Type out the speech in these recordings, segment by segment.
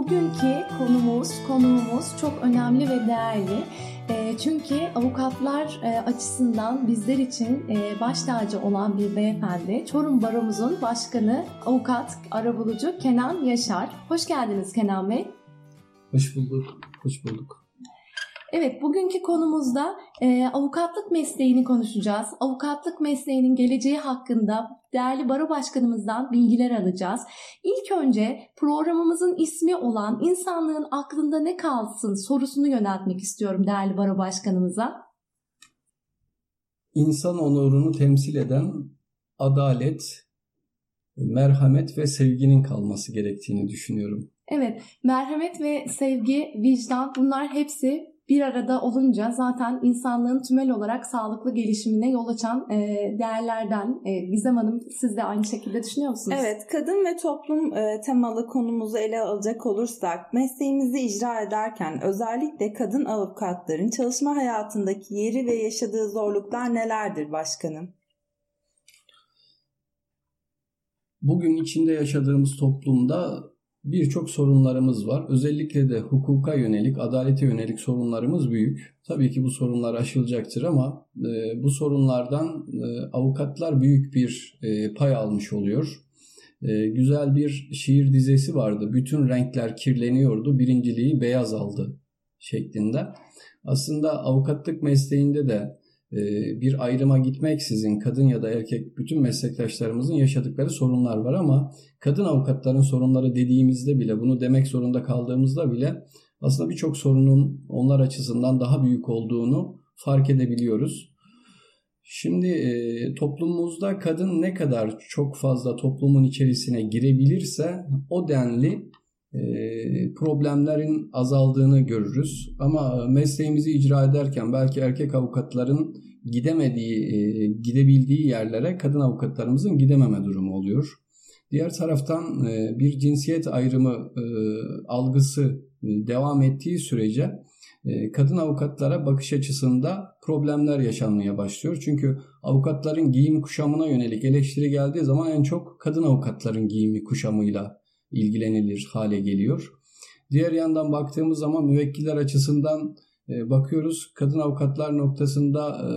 bugünkü konumuz, konuğumuz çok önemli ve değerli. E, çünkü avukatlar e, açısından bizler için e, baş tacı olan bir beyefendi. Çorum Baromuzun başkanı, avukat, arabulucu Kenan Yaşar. Hoş geldiniz Kenan Bey. Hoş bulduk, hoş bulduk. Evet, bugünkü konumuzda e, avukatlık mesleğini konuşacağız. Avukatlık mesleğinin geleceği hakkında değerli baro başkanımızdan bilgiler alacağız. İlk önce programımızın ismi olan insanlığın aklında ne kalsın sorusunu yöneltmek istiyorum değerli baro başkanımıza. İnsan onurunu temsil eden adalet, merhamet ve sevginin kalması gerektiğini düşünüyorum. Evet, merhamet ve sevgi, vicdan bunlar hepsi bir arada olunca zaten insanlığın tümel olarak sağlıklı gelişimine yol açan e, değerlerden. E, Gizem Hanım siz de aynı şekilde düşünüyor musunuz? Evet, kadın ve toplum e, temalı konumuzu ele alacak olursak mesleğimizi icra ederken özellikle kadın avukatların çalışma hayatındaki yeri ve yaşadığı zorluklar nelerdir başkanım? Bugün içinde yaşadığımız toplumda birçok sorunlarımız var. Özellikle de hukuka yönelik, adalete yönelik sorunlarımız büyük. Tabii ki bu sorunlar aşılacaktır ama e, bu sorunlardan e, avukatlar büyük bir e, pay almış oluyor. E, güzel bir şiir dizesi vardı. Bütün renkler kirleniyordu, birinciliği beyaz aldı şeklinde. Aslında avukatlık mesleğinde de bir ayrıma gitmeksizin kadın ya da erkek bütün meslektaşlarımızın yaşadıkları sorunlar var ama kadın avukatların sorunları dediğimizde bile bunu demek zorunda kaldığımızda bile aslında birçok sorunun onlar açısından daha büyük olduğunu fark edebiliyoruz. Şimdi e, toplumumuzda kadın ne kadar çok fazla toplumun içerisine girebilirse o denli problemlerin azaldığını görürüz. Ama mesleğimizi icra ederken belki erkek avukatların gidemediği, e, gidebildiği yerlere kadın avukatlarımızın gidememe durumu oluyor. Diğer taraftan e, bir cinsiyet ayrımı algısı devam ettiği sürece kadın avukatlara bakış açısında problemler yaşanmaya başlıyor. Çünkü avukatların giyim kuşamına yönelik eleştiri geldiği zaman en çok kadın avukatların giyimi kuşamıyla ilgilenilir hale geliyor. Diğer yandan baktığımız zaman müvekkiller açısından e, bakıyoruz kadın avukatlar noktasında e,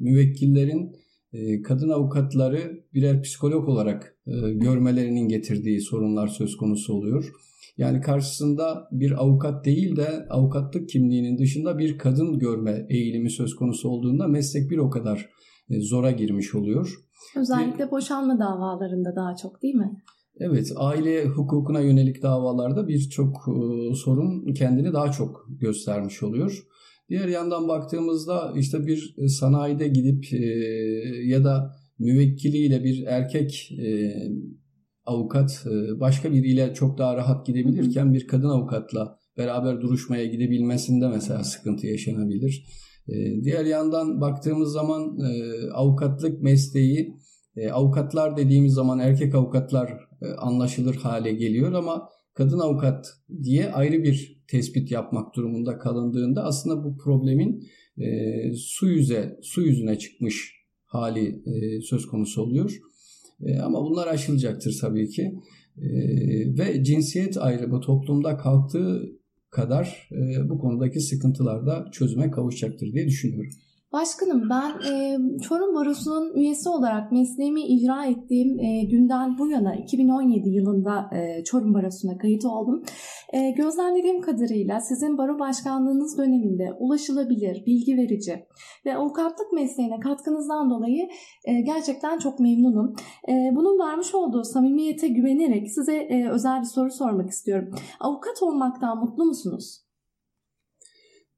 müvekkillerin e, kadın avukatları birer psikolog olarak görmelerinin getirdiği sorunlar söz konusu oluyor. Yani karşısında bir avukat değil de avukatlık kimliğinin dışında bir kadın görme eğilimi söz konusu olduğunda meslek bir o kadar zora girmiş oluyor. Özellikle boşanma davalarında daha çok değil mi? Evet, aile hukukuna yönelik davalarda birçok e, sorun kendini daha çok göstermiş oluyor. Diğer yandan baktığımızda işte bir sanayide gidip e, ya da müvekkiliyle bir erkek e, avukat başka bir ile çok daha rahat gidebilirken bir kadın avukatla beraber duruşmaya gidebilmesinde mesela sıkıntı yaşanabilir. Diğer yandan baktığımız zaman avukatlık mesleği avukatlar dediğimiz zaman erkek avukatlar e, anlaşılır hale geliyor ama kadın avukat diye ayrı bir tespit yapmak durumunda kalındığında aslında bu problemin e, su yüze su yüzüne çıkmış hali e, söz konusu oluyor. E, ama bunlar aşılacaktır tabii ki. E, ve cinsiyet ayrımı toplumda kalktığı kadar e, bu konudaki sıkıntılar da çözüme kavuşacaktır diye düşünüyorum. Başkanım ben e, Çorum Barosu'nun üyesi olarak mesleğimi icra ettiğim e, günden bu yana 2017 yılında e, Çorum Barosu'na kayıt oldum. E, gözlemlediğim kadarıyla sizin baro başkanlığınız döneminde ulaşılabilir, bilgi verici ve avukatlık mesleğine katkınızdan dolayı e, gerçekten çok memnunum. E, bunun vermiş olduğu samimiyete güvenerek size e, özel bir soru sormak istiyorum. Avukat olmaktan mutlu musunuz?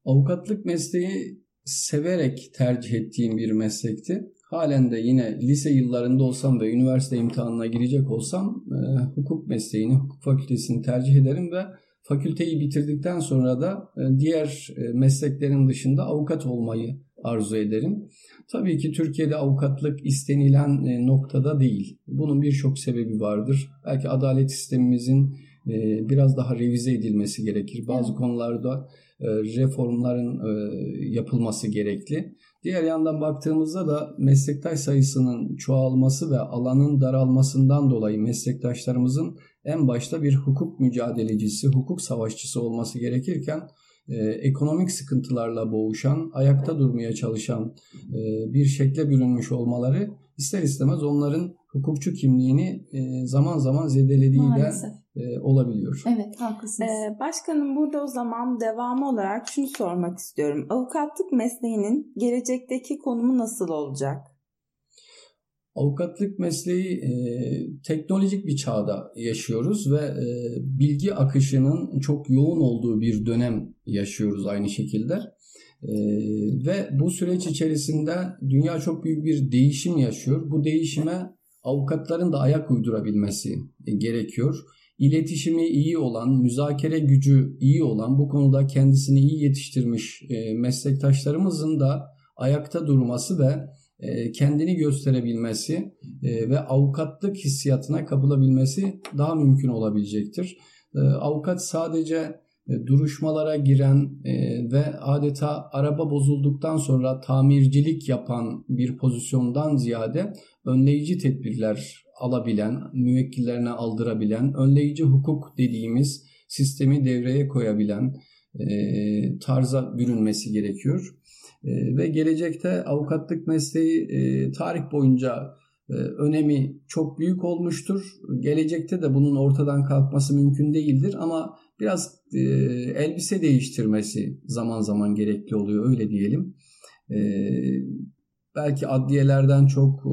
Avukatlık mesleği severek tercih ettiğim bir meslekti. Halen de yine lise yıllarında olsam ve üniversite imtihanına girecek olsam e, hukuk mesleğini, hukuk fakültesini tercih ederim ve fakülteyi bitirdikten sonra da e, diğer e, mesleklerin dışında avukat olmayı arzu ederim. Tabii ki Türkiye'de avukatlık istenilen e, noktada değil. Bunun birçok sebebi vardır. Belki adalet sistemimizin e, biraz daha revize edilmesi gerekir. Bazı evet. konularda reformların e, yapılması gerekli. Diğer yandan baktığımızda da meslektaş sayısının çoğalması ve alanın daralmasından dolayı meslektaşlarımızın en başta bir hukuk mücadelecisi, hukuk savaşçısı olması gerekirken e, ekonomik sıkıntılarla boğuşan, ayakta durmaya çalışan e, bir şekle bürünmüş olmaları ister istemez onların hukukçu kimliğini e, zaman zaman zedelediği de e, olabiliyor. Evet haklısınız. Ee, başkanım burada o zaman devamı olarak şunu sormak istiyorum. Avukatlık mesleğinin gelecekteki konumu nasıl olacak? Avukatlık mesleği e, teknolojik bir çağda yaşıyoruz ve e, bilgi akışının çok yoğun olduğu bir dönem yaşıyoruz aynı şekilde. E, ve bu süreç içerisinde dünya çok büyük bir değişim yaşıyor. Bu değişime avukatların da ayak uydurabilmesi e, gerekiyor. İletişimi iyi olan, müzakere gücü iyi olan, bu konuda kendisini iyi yetiştirmiş e, meslektaşlarımızın da ayakta durması ve e, kendini gösterebilmesi e, ve avukatlık hissiyatına kapılabilmesi daha mümkün olabilecektir. Avukat sadece duruşmalara giren ve adeta araba bozulduktan sonra tamircilik yapan bir pozisyondan ziyade önleyici tedbirler alabilen, müvekkillerine aldırabilen, önleyici hukuk dediğimiz sistemi devreye koyabilen tarza bürünmesi gerekiyor. Ve gelecekte avukatlık mesleği e, tarih boyunca e, önemi çok büyük olmuştur. Gelecekte de bunun ortadan kalkması mümkün değildir ama biraz e, elbise değiştirmesi zaman zaman gerekli oluyor öyle diyelim. Belki adliyelerden çok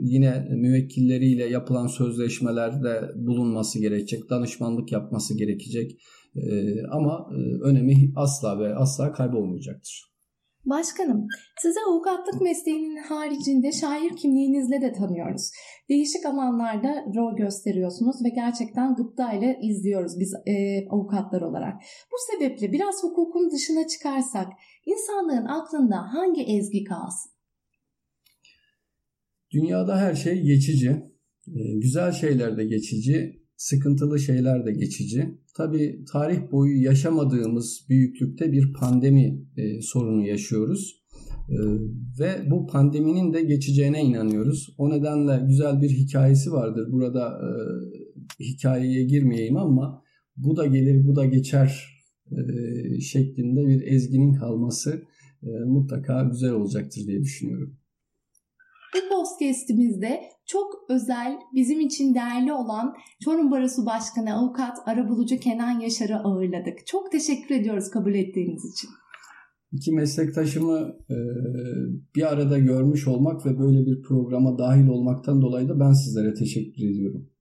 yine müvekkilleriyle yapılan sözleşmelerde bulunması gerekecek, danışmanlık yapması gerekecek ama önemi asla ve asla kaybolmayacaktır. Başkanım, size avukatlık mesleğinin haricinde şair kimliğinizle de tanıyoruz. Değişik alanlarda rol gösteriyorsunuz ve gerçekten gıpta ile izliyoruz biz e, avukatlar olarak. Bu sebeple biraz hukukun dışına çıkarsak insanlığın aklında hangi ezgi kalsın? Dünyada her şey geçici. E, güzel şeyler de geçici, sıkıntılı şeyler de geçici. Tabi tarih boyu yaşamadığımız büyüklükte bir pandemi e, sorunu yaşıyoruz. E, ve bu pandeminin de geçeceğine inanıyoruz. O nedenle güzel bir hikayesi vardır. Burada e, hikayeye girmeyeyim ama bu da gelir bu da geçer e, şeklinde bir ezginin kalması e, mutlaka güzel olacaktır diye düşünüyorum. Bu podcastimizde çok özel, bizim için değerli olan Çorum Barosu Başkanı Avukat Arabulucu Kenan Yaşar'ı ağırladık. Çok teşekkür ediyoruz kabul ettiğiniz için. İki meslektaşımı e, bir arada görmüş olmak ve böyle bir programa dahil olmaktan dolayı da ben sizlere teşekkür ediyorum.